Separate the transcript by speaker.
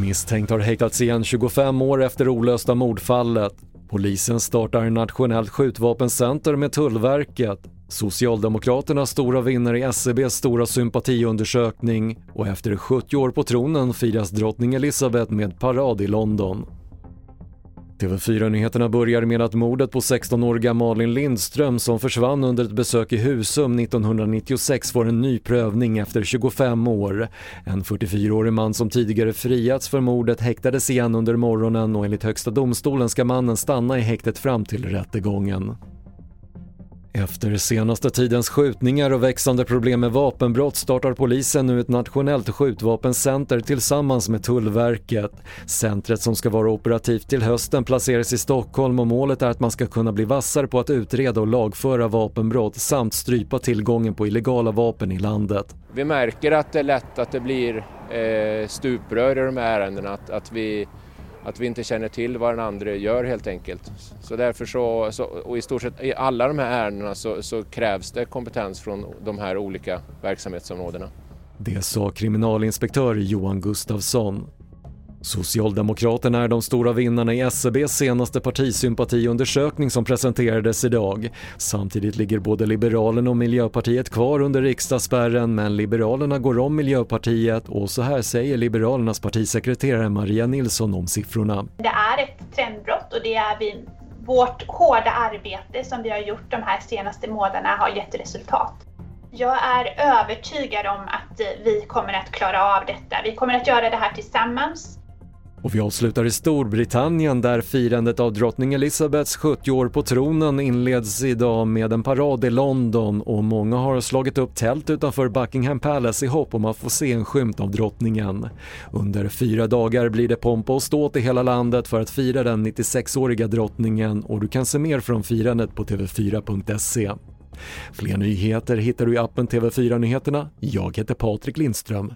Speaker 1: Misstänkt har häktats igen 25 år efter olösta mordfallet. Polisen startar nationellt skjutvapencenter med Tullverket. Socialdemokraternas stora vinnare i SCBs stora sympatiundersökning och efter 70 år på tronen firas drottning Elizabeth med parad i London. TV4-nyheterna börjar med att mordet på 16-åriga Malin Lindström som försvann under ett besök i Husum 1996 får en ny prövning efter 25 år. En 44-årig man som tidigare friats för mordet häktades igen under morgonen och enligt Högsta domstolen ska mannen stanna i häktet fram till rättegången. Efter senaste tidens skjutningar och växande problem med vapenbrott startar polisen nu ett nationellt skjutvapencenter tillsammans med Tullverket. Centret som ska vara operativt till hösten placeras i Stockholm och målet är att man ska kunna bli vassare på att utreda och lagföra vapenbrott samt strypa tillgången på illegala vapen i landet.
Speaker 2: Vi märker att det är lätt att det blir eh, stuprör i de här ärendena, att, att vi att vi inte känner till vad den andra gör helt enkelt. Så därför så, så och i stort sett i alla de här ärendena så, så krävs det kompetens från de här olika verksamhetsområdena.
Speaker 1: Det sa kriminalinspektör Johan Gustafsson. Socialdemokraterna är de stora vinnarna i SCBs senaste partisympatiundersökning som presenterades idag. Samtidigt ligger både Liberalerna och Miljöpartiet kvar under riksdagsspärren men Liberalerna går om Miljöpartiet och så här säger Liberalernas partisekreterare Maria Nilsson om siffrorna.
Speaker 3: Det är ett trendbrott och det är vi, vårt hårda arbete som vi har gjort de här senaste månaderna har gett resultat. Jag är övertygad om att vi kommer att klara av detta. Vi kommer att göra det här tillsammans.
Speaker 1: Och vi avslutar i Storbritannien där firandet av drottning Elizabeths 70 år på tronen inleds idag med en parad i London och många har slagit upp tält utanför Buckingham Palace i hopp om att få se en skymt av drottningen. Under fyra dagar blir det pompa och ståt i hela landet för att fira den 96-åriga drottningen och du kan se mer från firandet på tv4.se. Fler nyheter hittar du i appen TV4 Nyheterna. Jag heter Patrik Lindström.